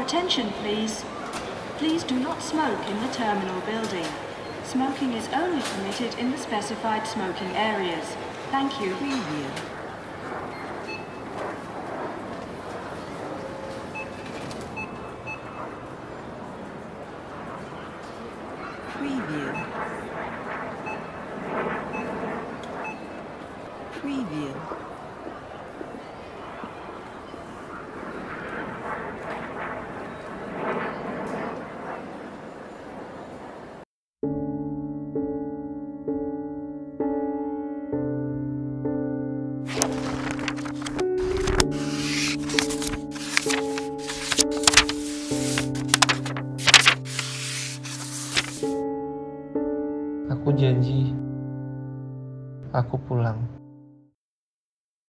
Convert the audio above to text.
attention, please. Please do not smoke in the terminal building. Smoking is only permitted in the specified smoking areas. Thank you. Preview. Preview. Preview. Aku janji, aku pulang.